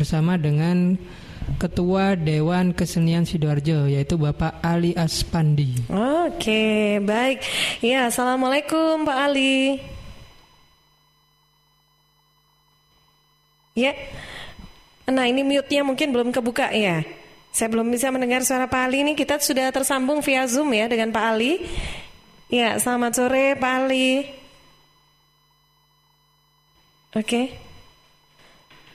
bersama dengan Ketua Dewan Kesenian Sidoarjo yaitu Bapak Ali Aspandi. Oke, baik. Ya, Assalamualaikum Pak Ali. Ya. Nah, ini mute-nya mungkin belum kebuka ya. Saya belum bisa mendengar suara Pak Ali ini. Kita sudah tersambung via Zoom ya dengan Pak Ali. Ya, selamat sore Pak Ali. Oke.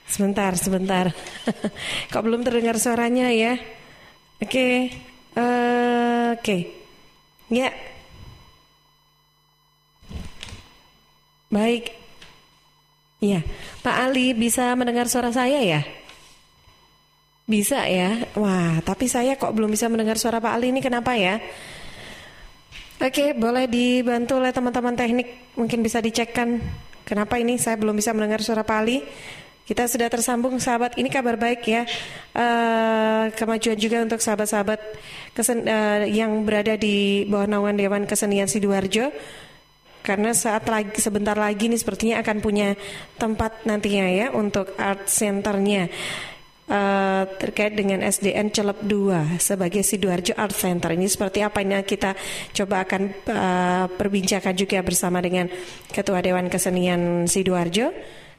Sebentar, sebentar. Kok belum terdengar suaranya ya? Oke. Uh, Oke. Ya. Baik. Ya, Pak Ali bisa mendengar suara saya ya? Bisa ya? Wah, tapi saya kok belum bisa mendengar suara Pak Ali ini kenapa ya? Oke, boleh dibantu oleh teman-teman teknik. Mungkin bisa dicekkan kenapa ini saya belum bisa mendengar suara Pak Ali. Kita sudah tersambung sahabat. Ini kabar baik ya. Uh, kemajuan juga untuk sahabat-sahabat uh, yang berada di bawah naungan Dewan Kesenian Sidoarjo. Karena saat lagi sebentar lagi nih sepertinya akan punya tempat nantinya ya untuk art centernya uh, terkait dengan SDN Celep 2 sebagai Sidoarjo Art Center. Ini seperti apa ini kita coba akan uh, perbincangkan juga bersama dengan Ketua Dewan Kesenian Sidoarjo.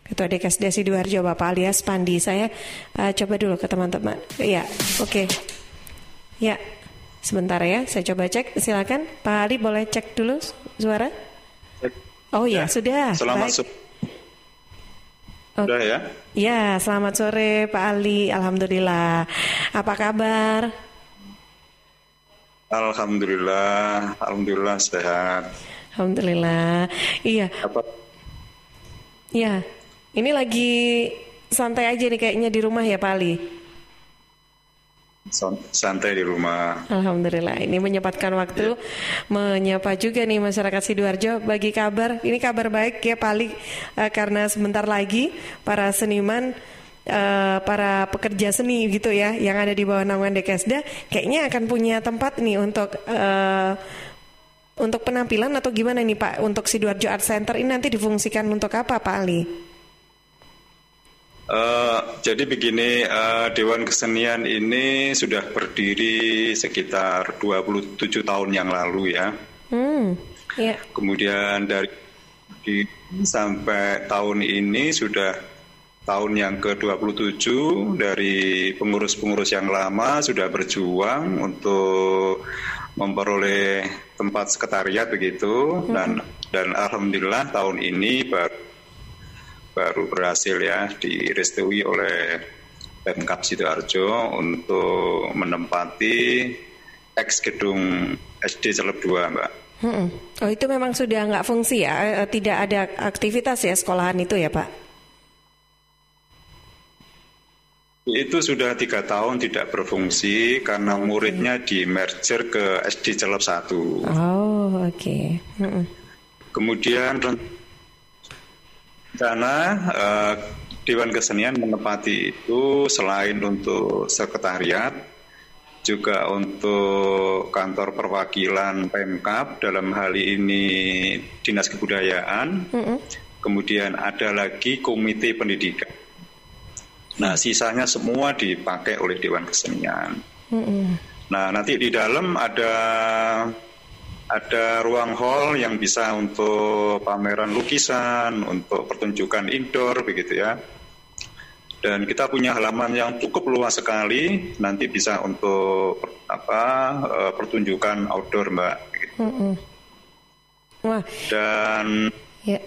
Ketua DKSD Sidoarjo Bapak alias Pandi Saya uh, coba dulu ke teman-teman Ya oke okay. Ya sebentar ya Saya coba cek silakan Pak Ali boleh cek dulu suara Oh ya, ya sudah Selamat Baik. Sudah ya? Ya, selamat sore Pak Ali. Alhamdulillah. Apa kabar? Alhamdulillah, alhamdulillah sehat. Alhamdulillah. Iya. Apa? Iya. Ini lagi santai aja nih kayaknya di rumah ya Pak Ali santai di rumah. Alhamdulillah. Ini menyempatkan waktu ya. menyapa juga nih masyarakat sidoarjo bagi kabar. Ini kabar baik ya paling uh, karena sebentar lagi para seniman uh, para pekerja seni gitu ya yang ada di bawah naungan Dekesda kayaknya akan punya tempat nih untuk uh, untuk penampilan atau gimana nih Pak untuk Sidoarjo Art Center ini nanti difungsikan untuk apa Pak Ali? Uh, jadi begini, uh, Dewan Kesenian ini sudah berdiri sekitar 27 tahun yang lalu ya. Hmm, yeah. Kemudian dari sampai tahun ini sudah tahun yang ke-27 dari pengurus-pengurus yang lama sudah berjuang untuk memperoleh tempat sekretariat begitu hmm. dan dan alhamdulillah tahun ini baru baru berhasil ya direstui oleh Pemkap Sidoarjo untuk menempati ex gedung SD Celeb 2, Mbak. Hmm. Oh itu memang sudah nggak fungsi ya, eh, eh, tidak ada aktivitas ya sekolahan itu ya Pak? Itu sudah tiga tahun tidak berfungsi karena muridnya di merger ke SD Celeb 1. Oh oke. Okay. Hmm. Kemudian karena uh, Dewan Kesenian menepati itu selain untuk sekretariat, juga untuk kantor perwakilan Pemkap dalam hal ini Dinas Kebudayaan, mm -hmm. kemudian ada lagi Komite Pendidikan. Nah, sisanya semua dipakai oleh Dewan Kesenian. Mm -hmm. Nah, nanti di dalam ada ada ruang hall yang bisa untuk pameran lukisan, untuk pertunjukan indoor begitu ya. Dan kita punya halaman yang cukup luas sekali, nanti bisa untuk apa eh, pertunjukan outdoor, Mbak. Gitu. Wah. Dan ya.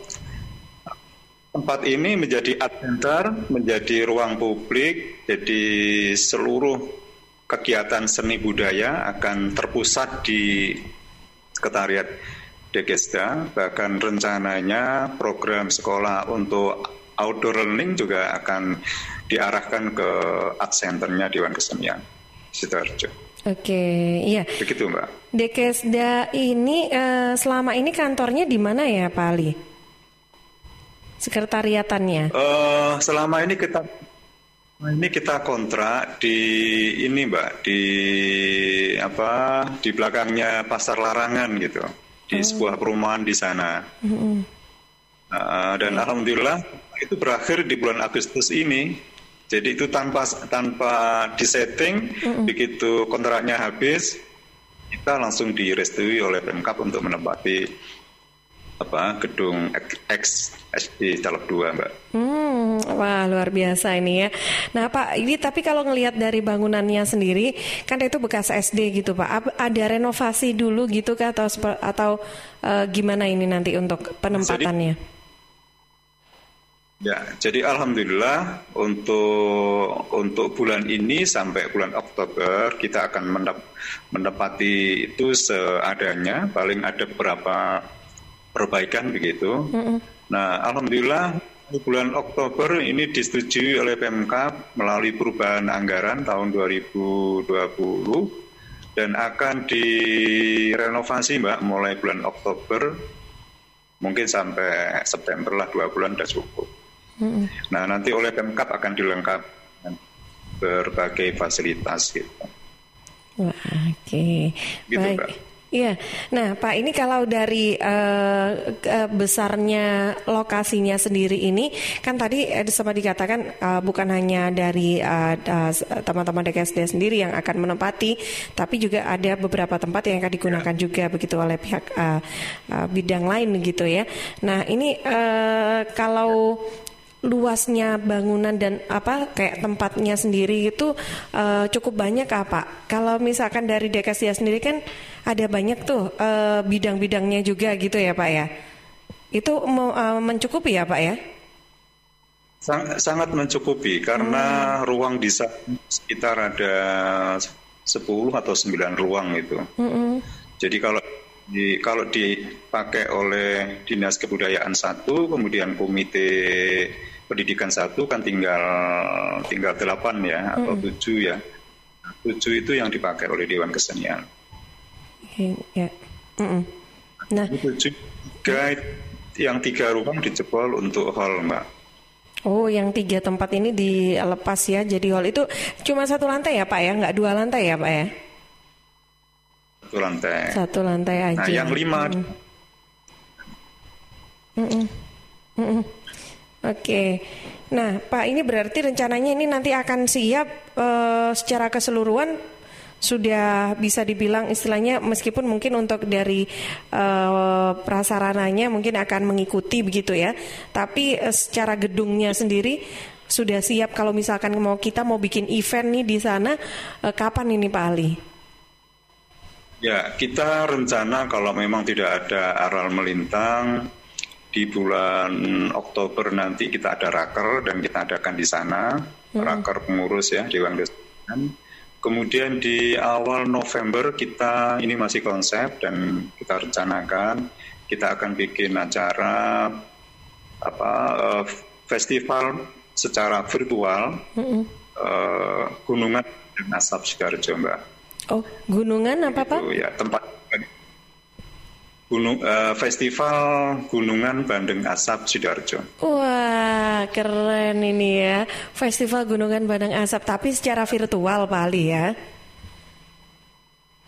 tempat ini menjadi art center, menjadi ruang publik, jadi seluruh kegiatan seni budaya akan terpusat di Sekretariat Dekesda, bahkan rencananya program sekolah untuk outdoor learning juga akan diarahkan ke art centernya Dewan Kesenian Sidoarjo. Oke, iya. Begitu Mbak. Dekesda ini uh, selama ini kantornya di mana ya Pak Ali? Sekretariatannya? Uh, selama ini kita ini kita kontrak di ini Mbak di apa di belakangnya pasar larangan gitu di oh. sebuah perumahan di sana. Mm-hmm. Uh, dan yeah. alhamdulillah itu berakhir di bulan Agustus ini. Jadi itu tanpa tanpa disetting, mm-hmm. begitu kontraknya habis, kita langsung direstui oleh Pemkap untuk menempati apa gedung X SD Calok 2 Mbak. Hmm, wah luar biasa ini ya. Nah Pak, ini tapi kalau ngelihat dari bangunannya sendiri, kan itu bekas SD gitu Pak. Ada renovasi dulu gitu kah atau atau uh, gimana ini nanti untuk penempatannya? Jadi, Ya, jadi alhamdulillah untuk untuk bulan ini sampai bulan Oktober kita akan mendapati itu seadanya, paling ada beberapa perbaikan begitu. Mm -hmm. Nah, alhamdulillah bulan Oktober ini disetujui oleh PMK melalui perubahan anggaran tahun 2020 dan akan direnovasi Mbak mulai bulan Oktober mungkin sampai September lah dua bulan sudah cukup. Mm-hmm. Nah nanti oleh Pemkap akan dilengkapi berbagai fasilitas gitu. Wah, Oke, okay. gitu, baik. Mbak. Iya, nah Pak ini kalau dari uh, uh, besarnya lokasinya sendiri ini kan tadi uh, sempat dikatakan uh, bukan hanya dari teman-teman uh, uh, DKSD sendiri yang akan menempati, tapi juga ada beberapa tempat yang akan digunakan ya. juga begitu oleh pihak uh, uh, bidang lain gitu ya. Nah ini uh, kalau luasnya bangunan dan apa kayak tempatnya sendiri itu uh, cukup banyak apa? Kalau misalkan dari Dekasia sendiri kan ada banyak tuh uh, bidang-bidangnya juga gitu ya Pak ya. Itu uh, mencukupi ya Pak ya? Sang, sangat mencukupi karena hmm. ruang di sekitar ada 10 atau 9 ruang itu. Hmm. Jadi kalau di, kalau dipakai oleh dinas kebudayaan satu, kemudian komite pendidikan satu kan tinggal tinggal delapan ya mm. atau tujuh ya. Tujuh itu yang dipakai oleh Dewan Kesenian. Ya. Mm -mm. Nah, tujuh tiga, yang tiga rumah dijebol untuk hall, Mbak. Oh, yang tiga tempat ini dilepas ya jadi hall itu cuma satu lantai ya Pak ya, nggak dua lantai ya Pak ya? Satu lantai. Satu lantai nah, aja. Nah, yang lima. Mm. Mm -mm. Mm -mm. Oke. Nah, Pak, ini berarti rencananya ini nanti akan siap uh, secara keseluruhan sudah bisa dibilang istilahnya meskipun mungkin untuk dari uh, prasarananya mungkin akan mengikuti begitu ya. Tapi uh, secara gedungnya sendiri sudah siap kalau misalkan mau kita mau bikin event nih di sana uh, kapan ini Pak Ali? Ya, kita rencana kalau memang tidak ada aral melintang, di bulan Oktober nanti kita ada raker dan kita adakan di sana, hmm. raker pengurus ya Dewan Kesenian. Kemudian di awal November kita ini masih konsep dan kita rencanakan kita akan bikin acara apa uh, festival secara virtual hmm. uh, Gunungan dan Asap Sidoarjo Mbak. Oh, gunungan apa Pak? Ya, tempat Gunung uh, Festival Gunungan Bandeng Asap Sidoarjo. Wah, keren ini ya. Festival Gunungan Bandeng Asap tapi secara virtual Pak Ali ya.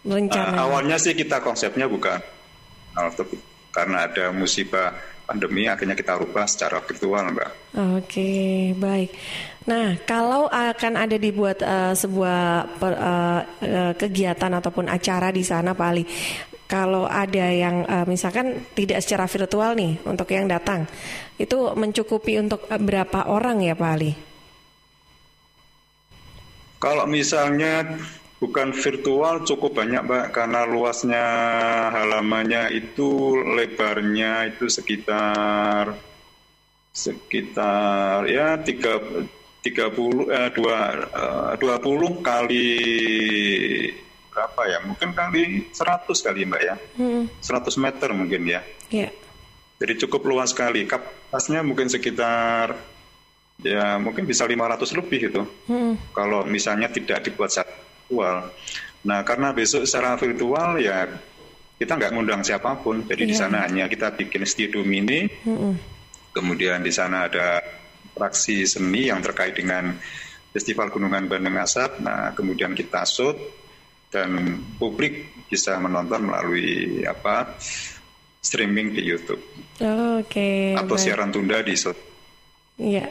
Rencana. Uh, awalnya sih kita konsepnya bukan karena ada musibah pandemi akhirnya kita rubah secara virtual Mbak. Oke, baik. Nah, kalau akan ada dibuat uh, sebuah per, uh, uh, kegiatan ataupun acara di sana Pak Ali, kalau ada yang uh, misalkan tidak secara virtual nih untuk yang datang, itu mencukupi untuk berapa orang ya Pak Ali? Kalau misalnya Bukan virtual cukup banyak Mbak karena luasnya halamannya itu lebarnya itu sekitar sekitar ya tiga tiga puluh eh, dua eh, dua puluh kali berapa ya mungkin kali seratus kali mbak ya hmm. 100 meter mungkin ya yeah. jadi cukup luas sekali kapasitasnya mungkin sekitar ya mungkin bisa 500 lebih itu hmm. kalau misalnya tidak dibuat satu virtual. Nah, karena besok secara virtual ya kita nggak ngundang siapa pun, jadi yeah. di iya. sana hanya kita bikin studio mini, mm -hmm. kemudian di sana ada praksi seni yang terkait dengan Festival Gunungan Bandeng Asap. Nah, kemudian kita shoot dan publik bisa menonton melalui apa streaming di YouTube. Oh, Oke. Okay, Atau baik. siaran tunda di shoot. Iya.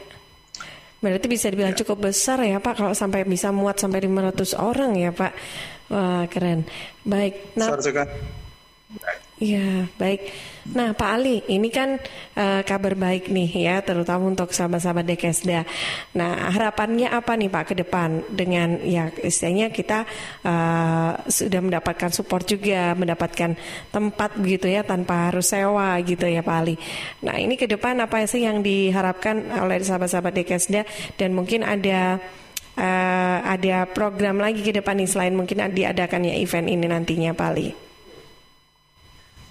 Berarti bisa dibilang ya. cukup besar ya Pak kalau sampai bisa muat sampai 500 orang ya Pak. Wah, keren. Baik. Nah, sekali. Iya, baik. Nah, Pak Ali, ini kan uh, kabar baik nih ya, terutama untuk sahabat-sahabat Dekesda. Nah, harapannya apa nih Pak ke depan dengan ya istilahnya kita uh, sudah mendapatkan support juga, mendapatkan tempat begitu ya tanpa harus sewa gitu ya Pak Ali. Nah, ini ke depan apa sih yang diharapkan oleh sahabat-sahabat Dekesda dan mungkin ada uh, ada program lagi ke depan nih selain mungkin diadakannya event ini nantinya Pak Ali.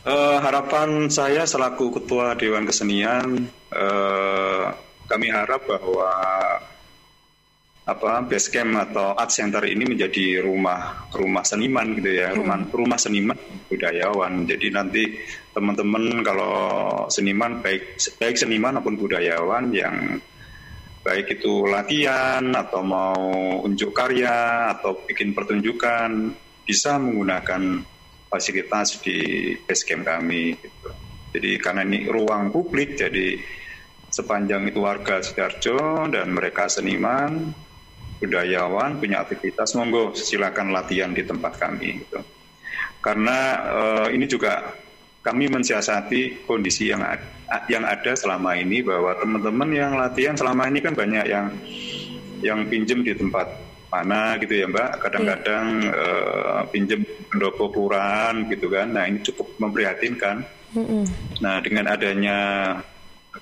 Uh, harapan saya selaku ketua Dewan Kesenian, uh, kami harap bahwa apa base camp atau art center ini menjadi rumah rumah seniman gitu ya, rumah hmm. rumah seniman budayawan. Jadi nanti teman-teman kalau seniman baik baik seniman maupun budayawan yang baik itu latihan atau mau unjuk karya atau bikin pertunjukan bisa menggunakan fasilitas di base camp kami. Gitu. Jadi karena ini ruang publik, jadi sepanjang itu warga Sidoarjo dan mereka seniman, budayawan punya aktivitas, monggo silakan latihan di tempat kami. Gitu. Karena uh, ini juga kami mensiasati kondisi yang yang ada selama ini bahwa teman-teman yang latihan selama ini kan banyak yang yang pinjem di tempat mana gitu ya Mbak. Kadang-kadang yeah. uh, pinjem pendopo gitu kan. Nah ini cukup memprihatinkan. Mm -hmm. Nah dengan adanya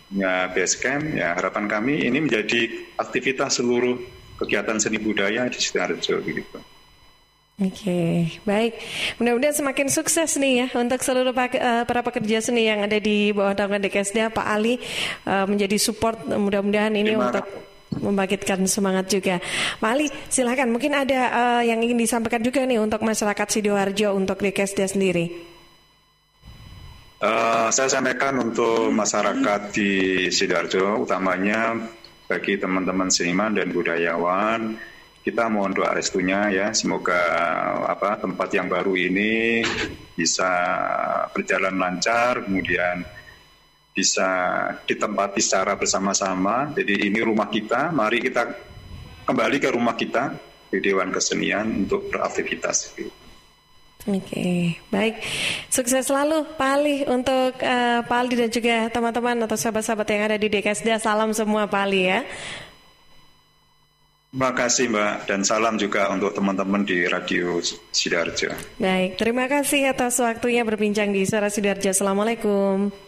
ya base camp ya harapan kami ini menjadi aktivitas seluruh kegiatan seni budaya di Sidoarjo gitu. Oke, okay, baik. Mudah-mudahan semakin sukses nih ya untuk seluruh uh, para pekerja seni yang ada di bawah naungan DKSD. Pak Ali uh, menjadi support. Mudah-mudahan ini Terima untuk membangkitkan semangat juga. Pak Ali, silahkan. Mungkin ada uh, yang ingin disampaikan juga nih untuk masyarakat sidoarjo untuk DKSD sendiri. Uh, saya sampaikan untuk masyarakat di sidoarjo, utamanya bagi teman-teman seniman dan budayawan, kita mohon doa restunya ya, semoga apa tempat yang baru ini bisa berjalan lancar, kemudian bisa ditempati secara bersama-sama. Jadi ini rumah kita, mari kita kembali ke rumah kita di Dewan Kesenian untuk beraktivitas. Oke, baik. Sukses selalu Pak Ali untuk uh, Pak Ali dan juga teman-teman atau sahabat-sahabat yang ada di DKSD. Salam semua Pak Ali ya. Terima kasih Mbak dan salam juga untuk teman-teman di Radio Sidarjo. Baik, terima kasih atas waktunya berbincang di Suara Sidarjo. Assalamualaikum.